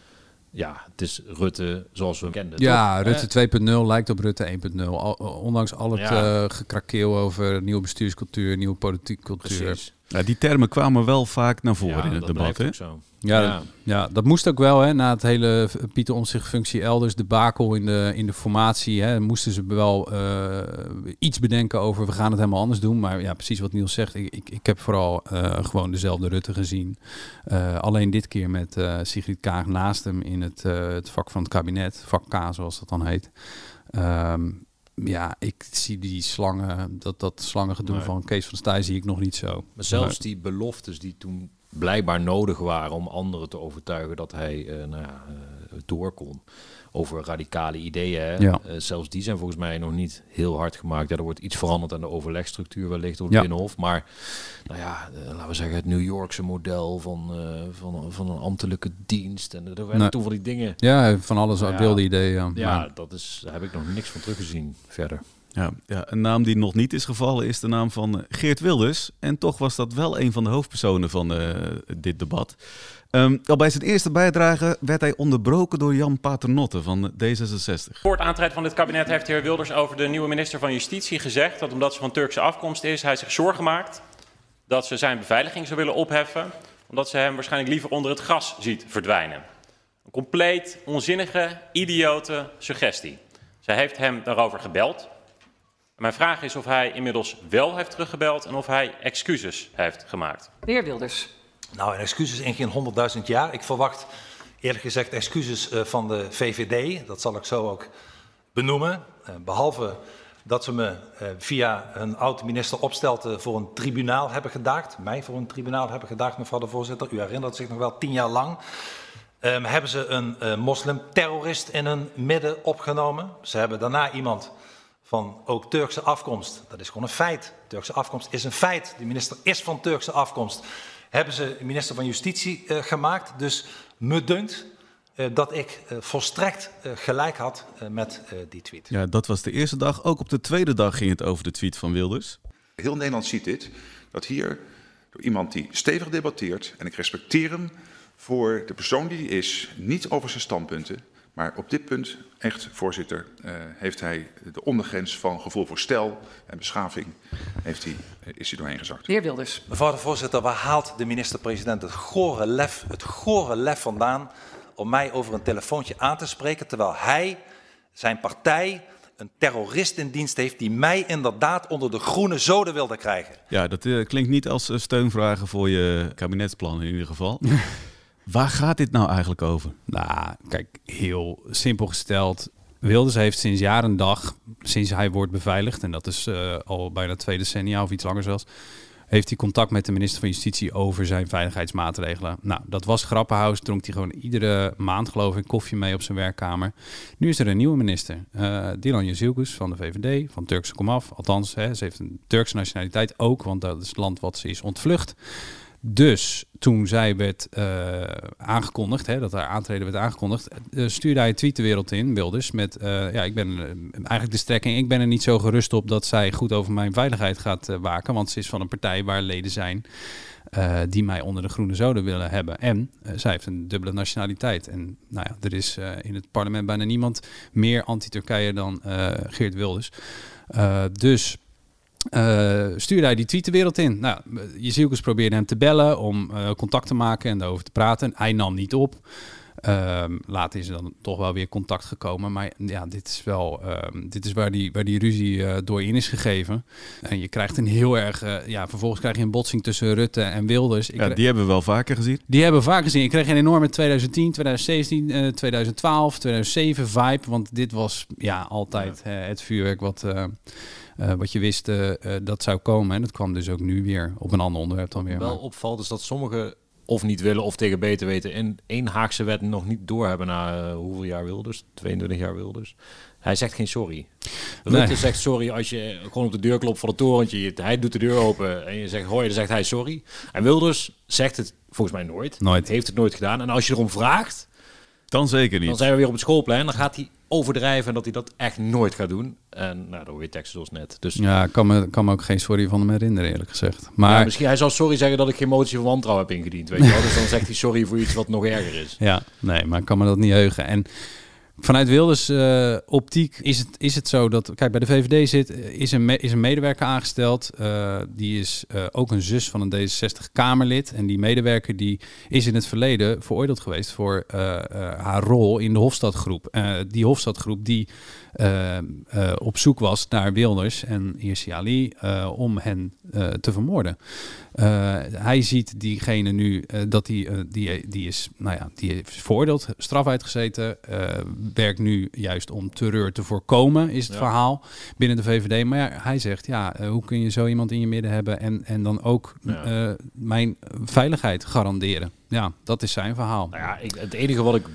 ja, het is Rutte zoals we hem kenden. Ja, Rutte 2.0 lijkt op Rutte 1.0. ondanks al het ja. uh, gekrakeel over nieuwe bestuurscultuur, nieuwe politieke cultuur. Precies. Ja, die termen kwamen wel vaak naar voren in het debat. Hè? Zo. Ja, ja. ja, dat moest ook wel. Hè, na het hele Pieter Omtzigt functie elders, de bakel in de, in de formatie, hè, moesten ze wel uh, iets bedenken over we gaan het helemaal anders doen. Maar ja, precies wat Niels zegt, ik, ik, ik heb vooral uh, gewoon dezelfde Rutte gezien. Uh, alleen dit keer met Sigrid Kaag naast hem in het, het vak van het kabinet, vak K zoals dat dan heet. Um, ja, ik zie die slangen, dat, dat slangengedoe nee. van Kees van Staaij zie ik nog niet zo. Maar zelfs die beloftes die toen blijkbaar nodig waren om anderen te overtuigen dat hij uh, nou ja, uh, door kon over radicale ideeën. Hè? Ja. Uh, zelfs die zijn volgens mij nog niet heel hard gemaakt. Ja, er wordt iets veranderd aan de overlegstructuur wellicht door het. Binnenhof. Maar nou ja, uh, laten we zeggen het New Yorkse model van, van, van een ambtelijke dienst. En er werden nee. toen van die dingen. Ja, van alles nou, wilde ideeën. Ja, dat is, daar heb ik nog niks van teruggezien verder. Ja, ja, een naam die nog niet is gevallen is de naam van Geert Wilders. En toch was dat wel een van de hoofdpersonen van uh, dit debat. Um, al bij zijn eerste bijdrage werd hij onderbroken door Jan Paternotte van D66. Voor het aantreden van dit kabinet heeft de heer Wilders over de nieuwe minister van Justitie gezegd dat omdat ze van Turkse afkomst is, hij zich zorgen maakt dat ze zijn beveiliging zou willen opheffen, omdat ze hem waarschijnlijk liever onder het gras ziet verdwijnen. Een compleet onzinnige, idiote suggestie. Zij heeft hem daarover gebeld. Mijn vraag is of hij inmiddels wel heeft teruggebeld en of hij excuses heeft gemaakt. De heer Wilders. Nou, en excuses in geen honderdduizend jaar. Ik verwacht eerlijk gezegd excuses uh, van de VVD. Dat zal ik zo ook benoemen. Uh, behalve dat ze me uh, via een oud-minister Opstelten voor een tribunaal hebben gedaagd. Mij voor een tribunaal hebben gedaagd, mevrouw de voorzitter. U herinnert zich nog wel, tien jaar lang. Um, hebben ze een uh, moslimterrorist in hun midden opgenomen. Ze hebben daarna iemand van ook Turkse afkomst. Dat is gewoon een feit. Turkse afkomst is een feit. De minister is van Turkse afkomst hebben ze minister van Justitie uh, gemaakt. Dus me dunkt uh, dat ik uh, volstrekt gelijk had met die tweet. Ja, dat was de eerste dag. Ook op de tweede dag ging het over de tweet van Wilders. Heel Nederland ziet dit, dat hier door iemand die stevig debatteert, en ik respecteer hem voor de persoon die hij is, niet over zijn standpunten, maar op dit punt, echt, voorzitter, uh, heeft hij de ondergrens van gevoel voor stijl en beschaving, heeft hij, is hij doorheen gezakt. De heer Wilders. Mevrouw de voorzitter, waar haalt de minister-president het gore lef, het gore lef vandaan om mij over een telefoontje aan te spreken, terwijl hij, zijn partij, een terrorist in dienst heeft die mij inderdaad onder de groene zoden wilde krijgen. Ja, dat uh, klinkt niet als steunvragen voor je kabinetsplan in ieder geval. Waar gaat dit nou eigenlijk over? Nou, kijk, heel simpel gesteld. Wilders heeft sinds jaar en dag, sinds hij wordt beveiligd, en dat is uh, al bijna twee decennia of iets langer zelfs, heeft hij contact met de minister van Justitie over zijn veiligheidsmaatregelen. Nou, dat was Grappenhuis, dronk hij gewoon iedere maand, geloof ik, koffie mee op zijn werkkamer. Nu is er een nieuwe minister, uh, Dilan Yazilgus van de VVD, van Turkse komaf. Althans, hè, ze heeft een Turkse nationaliteit ook, want dat is het land wat ze is ontvlucht. Dus toen zij werd uh, aangekondigd, hè, dat haar aantreden werd aangekondigd, uh, stuurde hij een tweet de wereld in, Wilders, met uh, ja, ik ben eigenlijk de strekking, ik ben er niet zo gerust op dat zij goed over mijn veiligheid gaat waken, want ze is van een partij waar leden zijn die mij onder de groene zoden willen hebben. En zij heeft een dubbele nationaliteit. En nou ja, er is in het parlement bijna niemand meer anti-Turkije dan Geert Wilders. dus uh, stuurde hij die tweet de wereld in. Nou, Jezielkes probeerde hem te bellen om uh, contact te maken en daarover te praten. Hij nam niet op. Um, later is er dan toch wel weer contact gekomen. Maar ja, dit is wel um, dit is waar die, waar die ruzie uh, door in is gegeven. En je krijgt een heel erg. Uh, ja, vervolgens krijg je een botsing tussen Rutte en Wilders. Ik ja, die hebben we wel vaker gezien. Die hebben we vaker gezien. Ik kreeg een enorme 2010, 2017, uh, 2012, 2007 vibe. Want dit was ja, altijd ja. het vuurwerk wat. Uh, uh, wat je wist uh, uh, dat zou komen. En dat kwam dus ook nu weer op een ander onderwerp dan weer. Wel maar. opvalt is dat sommigen of niet willen of tegen beter weten in één Haagse wet nog niet doorhebben na hoeveel jaar Wilders, 22 jaar Wilders. Hij zegt geen sorry. Rutte nee. zegt sorry als je gewoon op de deur klopt van het torentje. Hij doet de deur open en je zegt hoi, dan zegt hij sorry. En Wilders zegt het volgens mij nooit. Nooit. Heeft het nooit gedaan. En als je erom vraagt... Dan zeker niet. Dan zijn we weer op het schoolplein. Dan gaat hij overdrijven en dat hij dat echt nooit gaat doen. En nou, dan hoor je net. Dus ja, ik kan me, kan me ook geen sorry van hem herinneren, eerlijk gezegd. Maar ja, misschien hij zal sorry zeggen dat ik geen motie van wantrouwen heb ingediend, weet je wel. Dus dan zegt hij sorry voor iets wat nog erger is. Ja, nee, maar ik kan me dat niet heugen. En Vanuit Wilders uh, optiek is het, is het zo dat, kijk, bij de VVD zit, is een, is een medewerker aangesteld. Uh, die is ook een zus van een D66-Kamerlid. En die medewerker die is in het verleden veroordeeld geweest voor haar rol in de Hofstadgroep. die Hofstadgroep die op zoek was naar Wilders en Hirsi Ali om hen te vermoorden. hij ziet diegene nu dat die, die, die is, nou ja, die is veroordeeld, straf uitgezeten werkt nu juist om terreur te voorkomen, is het ja. verhaal binnen de VVD. Maar ja, hij zegt, ja, hoe kun je zo iemand in je midden hebben en, en dan ook ja. mijn veiligheid garanderen? Ja, dat is zijn verhaal. Nou ja, ik, het enige wat ik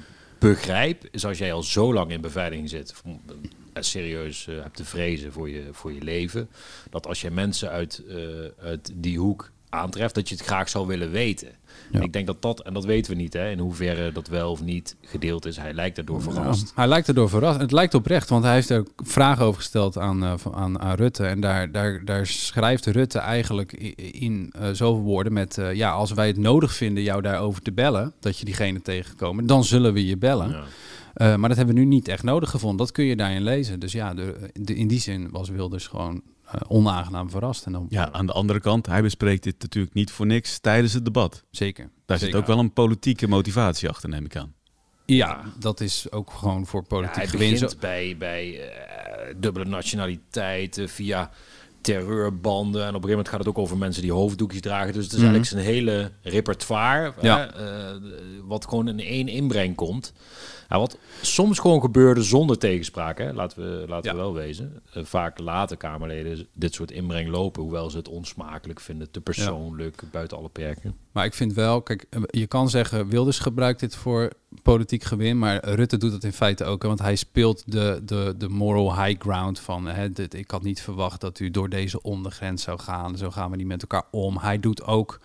begrijp is als jij al zo lang in beveiliging zit, serieus uh, hebt te vrezen voor je, voor je leven, dat als je mensen uit, uit die hoek aantreft, dat je het graag zou willen weten. Ja. Ik denk dat dat, en dat weten we niet, hè, in hoeverre dat wel of niet gedeeld is. Hij lijkt erdoor verrast. Ja, hij lijkt erdoor verrast. Het lijkt oprecht, want hij heeft er vragen over gesteld aan, uh, aan, aan, Rutte. En daar, daar, daar schrijft Rutte eigenlijk in, uh, zoveel woorden met... Uh, ja, als wij het nodig vinden jou daarover te bellen, dat je diegene tegenkomen, dan zullen we je bellen. Ja. Maar dat hebben we nu niet echt nodig gevonden. Dat kun je daarin lezen. Dus ja, de, de, in die zin was Wilders gewoon onaangenaam verrast. En dan... Ja, aan de andere kant, hij bespreekt dit natuurlijk niet voor niks tijdens het debat. Zeker. Daar Zeker. zit ook wel een politieke motivatie achter, neem ik aan. Ja, dat is ook gewoon voor politiek ja, hij gewin. begint bij, bij uh, dubbele nationaliteit, uh, via terreurbanden. En op een gegeven moment gaat het ook over mensen die hoofddoekjes dragen. Dus het is mm -hmm. eigenlijk zijn hele repertoire, ja. hè, uh, wat gewoon in één inbreng komt. Nou, wat soms gewoon gebeurde zonder tegenspraak, hè? laten we, laten ja. we wel wezen. Uh, vaak laten Kamerleden dit soort inbreng lopen, hoewel ze het onsmakelijk vinden, te persoonlijk, ja. buiten alle perken. Maar ik vind wel, kijk, je kan zeggen, Wilders gebruikt dit voor politiek gewin, maar Rutte doet dat in feite ook, want hij speelt de, de, de moral high ground van, hè, dit, ik had niet verwacht dat u door deze ondergrens zou gaan, zo gaan we niet met elkaar om. Hij doet ook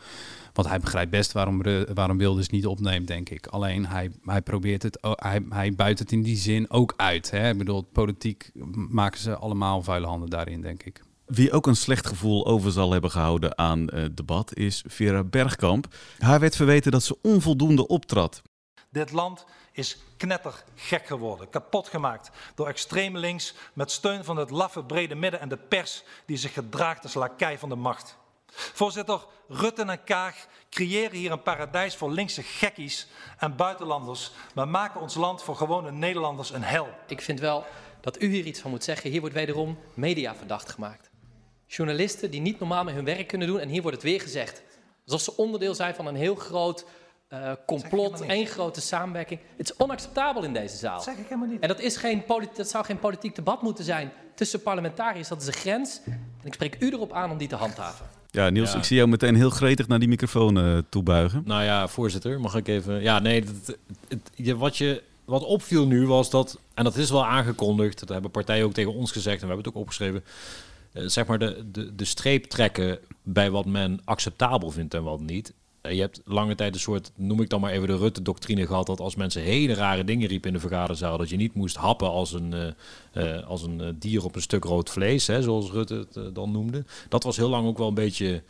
want hij begrijpt best waarom, waarom Wilders niet opneemt, denk ik. Alleen hij, hij probeert het, hij, hij buit het in die zin ook uit. Hè? Ik bedoel, politiek maken ze allemaal vuile handen daarin, denk ik. Wie ook een slecht gevoel over zal hebben gehouden aan het uh, debat is Vera Bergkamp. Haar werd verweten dat ze onvoldoende optrad. Dit land is knettergek geworden, kapot gemaakt door extreem links met steun van het laffe brede midden en de pers die zich gedraagt als lakij van de macht. Voorzitter, Rutte en Kaag creëren hier een paradijs voor linkse gekkies en buitenlanders, maar maken ons land voor gewone Nederlanders een hel. Ik vind wel dat u hier iets van moet zeggen. Hier wordt wederom media verdacht gemaakt. Journalisten die niet normaal met hun werk kunnen doen en hier wordt het weer gezegd. Alsof ze onderdeel zijn van een heel groot uh, complot, één grote samenwerking. Het is onacceptabel in deze zaal. Dat zeg ik helemaal niet. En dat, is geen dat zou geen politiek debat moeten zijn tussen parlementariërs. Dat is een grens. En ik spreek u erop aan om die te handhaven. Ja, Niels, ja. ik zie jou meteen heel gretig naar die microfoon uh, toebuigen. Nou ja, voorzitter, mag ik even... Ja, nee, het, wat, je, wat opviel nu was dat... En dat is wel aangekondigd, dat hebben partijen ook tegen ons gezegd... en we hebben het ook opgeschreven... Uh, zeg maar de, de, de streep trekken bij wat men acceptabel vindt en wat niet... eh, je hebt lange tijd een soort, noem ik dan maar even de Rutte-doctrine gehad, dat als mensen hele rare dingen riepen in de vergaderzaal, dat je niet moest happen als een, uh, als een dier op een stuk rood vlees, hè, zoals Rutte het dan noemde. Dat was heel lang ook wel een beetje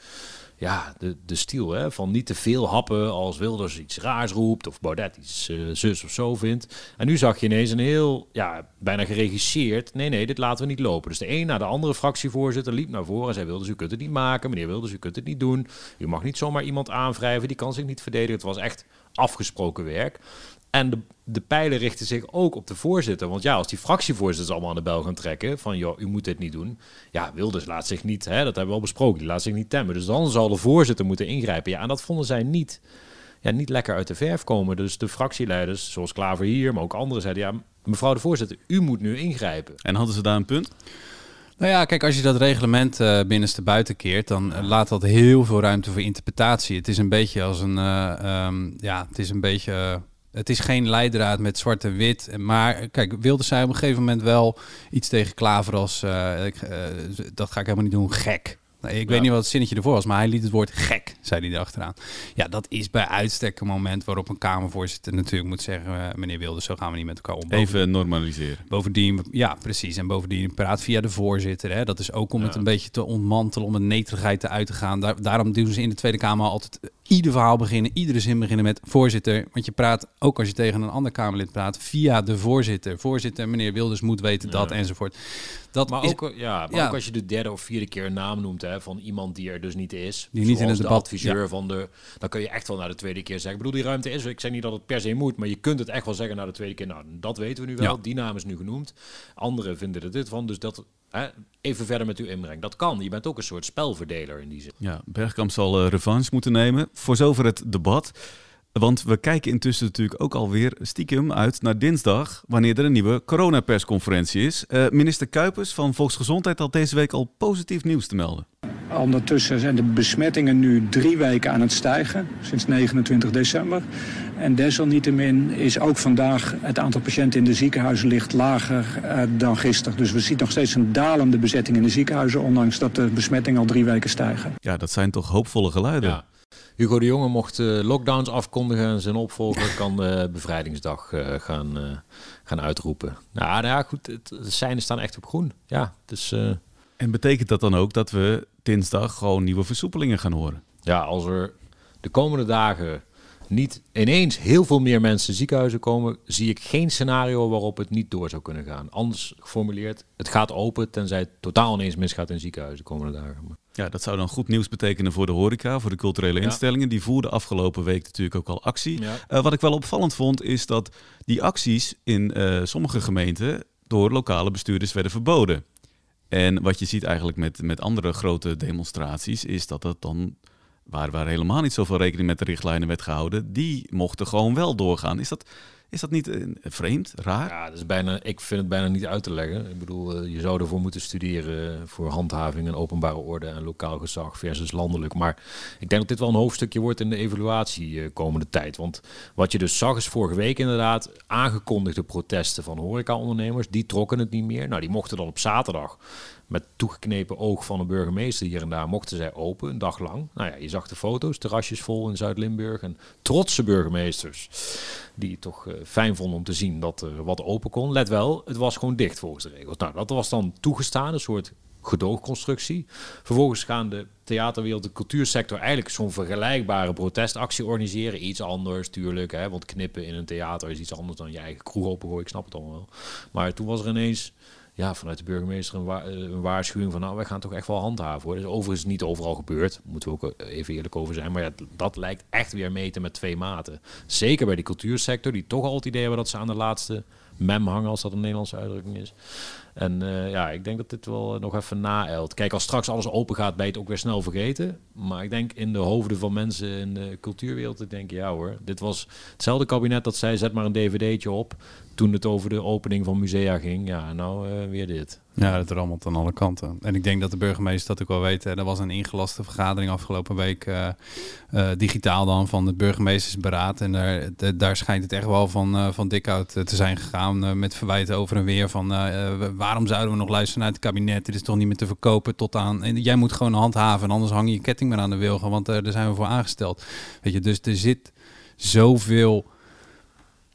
ja, de, de stiel. Hè? Van niet te veel happen als Wilders iets raars roept of Baudet iets uh, zus of zo vindt. En nu zag je ineens een heel, ja, bijna geregisseerd. Nee, nee, dit laten we niet lopen. Dus de een na de andere fractievoorzitter liep naar voren en zei: Wilders, u kunt het niet maken. Meneer Wilders, u kunt het niet doen. U mag niet zomaar iemand aanwrijven. Die kan zich niet verdedigen. Het was echt afgesproken werk. En de, de pijlen richten zich ook op de voorzitter. Want ja, als die fractievoorzitters allemaal aan de bel gaan trekken... van joh, u moet dit niet doen. Ja, Wilders laat zich niet, hè, dat hebben we al besproken... die laat zich niet temmen. Dus dan zal de voorzitter moeten ingrijpen. Ja, en dat vonden zij niet, ja, niet lekker uit de verf komen. Dus de fractieleiders, zoals Klaver hier... maar ook anderen zeiden... ja, mevrouw de voorzitter, u moet nu ingrijpen. En hadden ze daar een punt? Nou ja, kijk, als je dat reglement uh, binnenste buiten keert, dan eh, laat dat heel veel ruimte voor interpretatie. Het is een beetje als een, uh, um, ja, het is een beetje het is geen leidraad met zwart en wit. Maar kijk, wilde zij op een gegeven moment wel iets tegen Klaver als... Uh, ik, uh, dat ga ik helemaal niet doen, gek. Nee, ik weet niet wat het zinnetje ervoor was, maar hij liet het woord gek, zei hij erachteraan. Ja, dat is bij uitstek een moment waarop een Kamervoorzitter natuurlijk moet zeggen... Uh, meneer Wilders, zo gaan we niet met elkaar om. Even normaliseren. Bovendien, ja, precies. En bovendien praat via de voorzitter. Hè. Dat is ook om het een beetje te ontmantelen, om de netigheid te uit te gaan. Daar, daarom doen ze in de Tweede Kamer altijd ieder verhaal beginnen, iedere zin beginnen met voorzitter. Want je praat, ook als je tegen een ander Kamerlid praat, via de voorzitter. Voorzitter, meneer Wilders moet weten dat, enzovoort. Dat maar ook, ja, maar ook als je de derde of vierde keer een naam noemt hè, van iemand die er dus niet is. Die niet in het de debat. adviseur van de. Dan kun je echt wel naar de tweede keer zeggen. Ik bedoel, die ruimte is. Ik zeg niet dat het per se moet, maar je kunt het echt wel zeggen naar de tweede keer. Nou, dat weten we nu wel. Die naam is nu genoemd. Anderen vinden er dit van. Dus dat Hè, even verder met uw inbreng. Dat kan. Je bent ook een soort spelverdeler in die zin. Ja, Bergkamp zal uh, revanche moeten nemen. Voor zover het debat. Want we kijken intussen natuurlijk ook alweer stiekem uit naar dinsdag, wanneer er een nieuwe coronapersconferentie is. Uh, minister Kuipers van Volksgezondheid had deze week al positief nieuws te melden. Ondertussen zijn de besmettingen nu drie weken aan het stijgen, sinds 29 december. En desalniettemin is ook vandaag het aantal patiënten in de ziekenhuizen ligt lager uh, dan gisteren. Dus we zien nog steeds een dalende bezetting in de ziekenhuizen, ondanks dat de besmettingen al drie weken stijgen. Ja, dat zijn toch hoopvolle geluiden. Ja. Hugo de Jonge mocht uh, lockdowns afkondigen en zijn opvolger kan de bevrijdingsdag uh, gaan, uh, gaan uitroepen. Nou, nou ja, goed, het, de seinen staan echt op groen. Ja, dus... En betekent dat dan ook dat we dinsdag gewoon nieuwe versoepelingen gaan horen? Ja, als er de komende dagen niet ineens heel veel meer mensen ziekenhuizen komen, zie ik geen scenario waarop het niet door zou kunnen gaan. Anders geformuleerd, het gaat open tenzij het totaal ineens misgaat in ziekenhuizen de komende dagen. Ja, dat zou dan goed nieuws betekenen voor de horeca, voor de culturele instellingen. Die voerden afgelopen week natuurlijk ook al actie. Uh, wat ik wel opvallend vond, is dat die acties in uh, sommige gemeenten door lokale bestuurders werden verboden. En wat je ziet eigenlijk met, met andere grote demonstraties, is dat dat dan waar, waar helemaal niet zoveel rekening met de richtlijnen werd gehouden, die mochten gewoon wel doorgaan. Is dat, is dat niet uh, vreemd, raar? Ja, dat is bijna, ik vind het bijna niet uit te leggen. Ik bedoel, uh, je zou ervoor moeten studeren voor handhaving en openbare orde en lokaal gezag versus landelijk. Maar ik denk dat dit wel een hoofdstukje wordt in de evaluatie uh, komende tijd. Want wat je dus zag is vorige week inderdaad aangekondigde protesten van horecaondernemers. Die trokken het niet meer. Nou, die mochten dan op zaterdag met toegeknepen oog van een burgemeester hier en daar mochten zij open, een dag lang. Nou ja, je zag de foto's, terrasjes vol in Zuid-Limburg en trotse burgemeesters die het toch uh, fijn vonden om te zien dat er wat open kon. Let wel, het was gewoon dicht volgens de regels. Nou, dat was dan toegestaan, een soort gedoogconstructie. Vervolgens gaan de theaterwereld, de cultuursector eigenlijk zo'n vergelijkbare protestactie organiseren. Iets anders, tuurlijk, hè, want knippen in een theater is iets anders dan je eigen kroeg opengooien, ik snap het allemaal wel. Maar toen was er ineens ja, vanuit de burgemeester een, eh, een, waarschuwing van nou, wij gaan toch echt wel handhaven hoor. Dat is overigens niet overal gebeurd, moeten we ook eh, even eerlijk over zijn. Maar ja, dat lijkt echt weer meten met twee maten. Zeker bij die cultuursector, die toch al het idee hebben dat ze aan de laatste mem hangen, als dat een Nederlandse uitdrukking is. En uh, ja, ik denk dat dit wel nog even naelt. Kijk, als straks alles open gaat, ben je het ook weer snel vergeten. Maar ik denk in de hoofden van mensen in de cultuurwereld, ik denk ja hoor, dit was hetzelfde kabinet dat zei, zet maar een dvd'tje op. Toen het over de opening van musea ging, ja, nou uh, weer dit. Ja, dat rammelt aan alle kanten. En ik denk dat de burgemeester dat ook wel weet. Er was een ingelaste vergadering afgelopen week, digitaal dan, van het burgemeestersberaad. En daar, daar schijnt het echt wel van, uh, van dik uit te zijn gegaan. met verwijten over en weer van waarom zouden we nog luisteren naar het kabinet? Dit is toch niet meer te verkopen tot aan... En jij moet gewoon handhaven, anders hang je ketting maar aan de wilgen. Want daar zijn we voor aangesteld. Weet je, dus er zit zoveel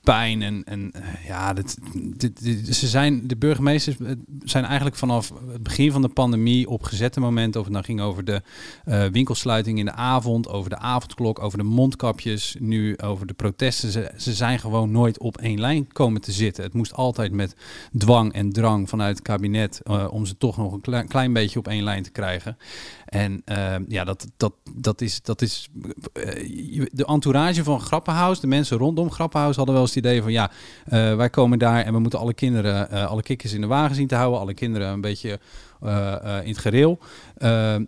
pijn. En, en eh, ja, dit, dit, ze zijn, de burgemeesters eh, zijn eigenlijk vanaf het begin van de pandemie op gezette momenten, of het nou ging over de uh, winkelsluiting in de avond, over de avondklok, over de mondkapjes, nu over de protesten. Ze, ze zijn gewoon nooit op één lijn komen te zitten. Het moest altijd met dwang en drang vanuit het kabinet om ze toch nog een klein, klein beetje op één lijn te krijgen. En uh, ja, dat, dat, dat is, dat is de entourage van Grappenhuis, de mensen rondom Grappenhuis hadden wel eens het idee van ja, uh, wij komen daar en we moeten alle kinderen, uh, alle kikkers in de wagen zien te houden, alle kinderen een beetje in het gereel.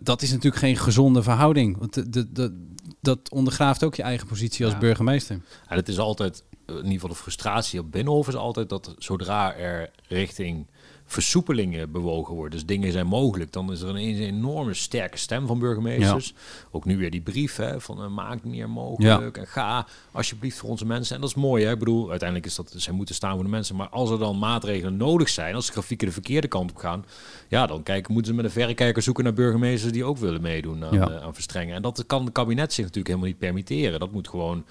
dat is natuurlijk geen gezonde verhouding. Want de, de, de, dat ondergraaft ook je eigen positie als ja. burgemeester. Ja, het is altijd, in ieder geval de frustratie op Binnenhof is altijd dat zodra er richting versoepelingen bewogen worden, dus dingen zijn mogelijk, dan is er ineens een enorme sterke stem van burgemeesters. Ja. Ook nu weer die brief hè, van uh, maak meer mogelijk ja. en ga alsjeblieft voor onze mensen. En dat is mooi, hè? ik bedoel, uiteindelijk is dat, zij moeten staan voor de mensen, maar als er dan maatregelen nodig zijn, als de grafieken de verkeerde kant op gaan, ja, dan kijken, moeten ze met een verrekijker zoeken naar burgemeesters die ook willen meedoen aan, ja. uh, aan verstrengen. En dat kan het kabinet zich natuurlijk helemaal niet permitteren. Dat moet gewoon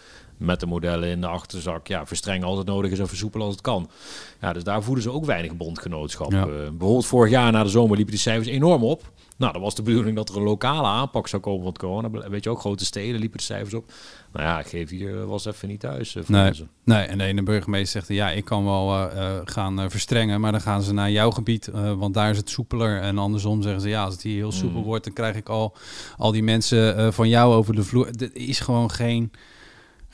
met de modellen in de achterzak ja, verstrengen als het nodig is en versoepelen als het kan. Ja, dus daar voeden ze ook weinig bondgenootschap. Ja. Uh, bijvoorbeeld vorig jaar na de zomer liepen die cijfers enorm op. Nou, dat was de bedoeling dat er een lokale aanpak zou komen van het corona. Weet je ook, grote steden liepen de cijfers op. Nou ja, ik geef hier was even niet thuis. Uh, nee, nee, en de ene burgemeester zegt, ja, ik kan wel uh, gaan verstrengen, maar dan gaan ze naar jouw gebied, want daar is het soepeler. En andersom zeggen ze, ja, als het hier heel soepel mm. wordt, dan krijg ik al, al die mensen van jou over de vloer. Er is gewoon geen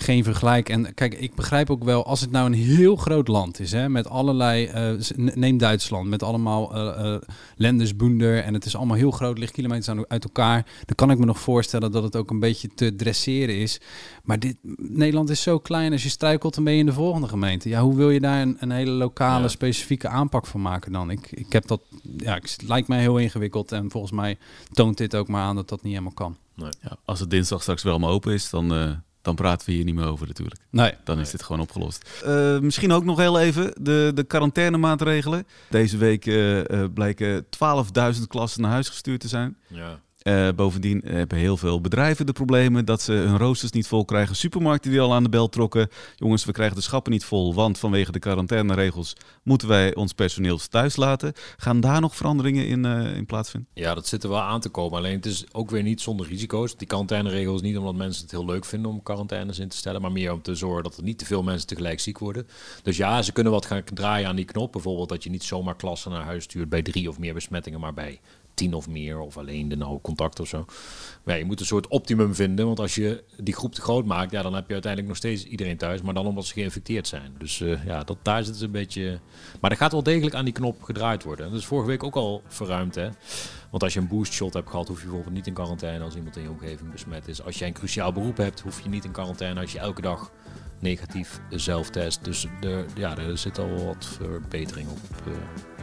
geen vergelijk. En kijk, ik begrijp ook wel, als het nou een heel groot land is, hè, met allerlei, uh, neem Duitsland, met allemaal uh, uh, en het is allemaal heel groot, ligt kilometers uit elkaar, dan kan ik me nog voorstellen dat het ook een beetje te dresseren is. Maar dit, Nederland is zo klein, als je struikelt, dan ben je in de volgende gemeente. Ja, hoe wil je daar een, een hele lokale, ja. specifieke aanpak van maken dan? Ik, ik heb dat, ja, het lijkt mij heel ingewikkeld en volgens mij toont dit ook maar aan dat dat niet helemaal kan. Nee. Ja, als het dinsdag straks wel maar open is, dan dan praten we hier niet meer over natuurlijk. Nee. Dan nee. is dit gewoon opgelost. Uh, misschien ook nog heel even de, de quarantainemaatregelen. Deze week uh, uh, blijken 12.000 klassen naar huis gestuurd te zijn. Ja. Uh, bovendien hebben heel veel bedrijven de problemen dat ze hun roosters niet vol krijgen. Supermarkten die al aan de bel trokken. Jongens, we krijgen de schappen niet vol, want vanwege de quarantaineregels moeten wij ons personeel thuis laten. Gaan daar nog veranderingen in, uh, in plaatsvinden? Ja, dat zit er wel aan te komen. Alleen het is ook weer niet zonder risico's. Die quarantaineregels niet omdat mensen het heel leuk vinden om quarantaines in te stellen, maar meer om te zorgen dat er niet te veel mensen tegelijk ziek worden. Dus ja, ze kunnen wat gaan draaien aan die knop. Bijvoorbeeld dat je niet zomaar klassen naar huis stuurt bij drie of meer besmettingen, maar bij tien of meer, of alleen de nauwe contact of zo. Je moet een soort optimum vinden, want als je die groep te groot maakt, ja, dan heb je uiteindelijk nog steeds iedereen thuis, maar dan omdat ze geïnfecteerd zijn. Dus uh, ja, dat, daar zit het een beetje... Maar er gaat wel degelijk aan die knop gedraaid worden. En dat is vorige week ook al verruimd, hè. Want als je een boost shot hebt gehad, hoef je bijvoorbeeld niet in quarantaine als iemand in je omgeving besmet is. Als jij een cruciaal beroep hebt, hoef je niet in quarantaine als je elke dag negatief zelftest. Dus er, ja, er zit al wat verbetering op uh,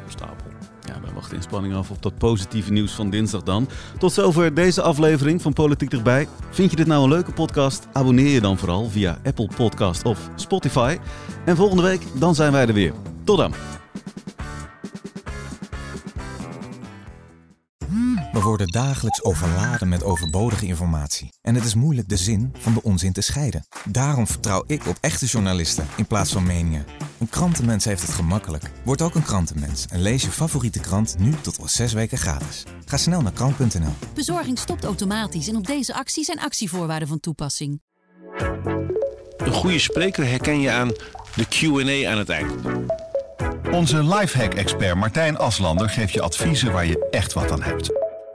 stapel. Ja, wij wachten in spanning af op dat positieve nieuws van dinsdag dan. Tot zover deze aflevering van Politiek Erbij. Vind je dit nou een leuke podcast? Abonneer je dan vooral via Apple Podcast of Spotify. En volgende week, dan zijn wij er weer. Tot dan. We worden dagelijks overladen met overbodige informatie. En het is moeilijk de zin van de onzin te scheiden. Daarom vertrouw ik op echte journalisten in plaats van meningen. Een krantenmens heeft het gemakkelijk. Word ook een krantenmens en lees je favoriete krant nu tot al zes weken gratis. Ga snel naar krant.nl. Bezorging stopt automatisch en op deze actie zijn actievoorwaarden van toepassing. Een goede spreker herken je aan de Q&A aan het eind. Onze lifehack-expert Martijn Aslander geeft je adviezen waar je echt wat aan hebt.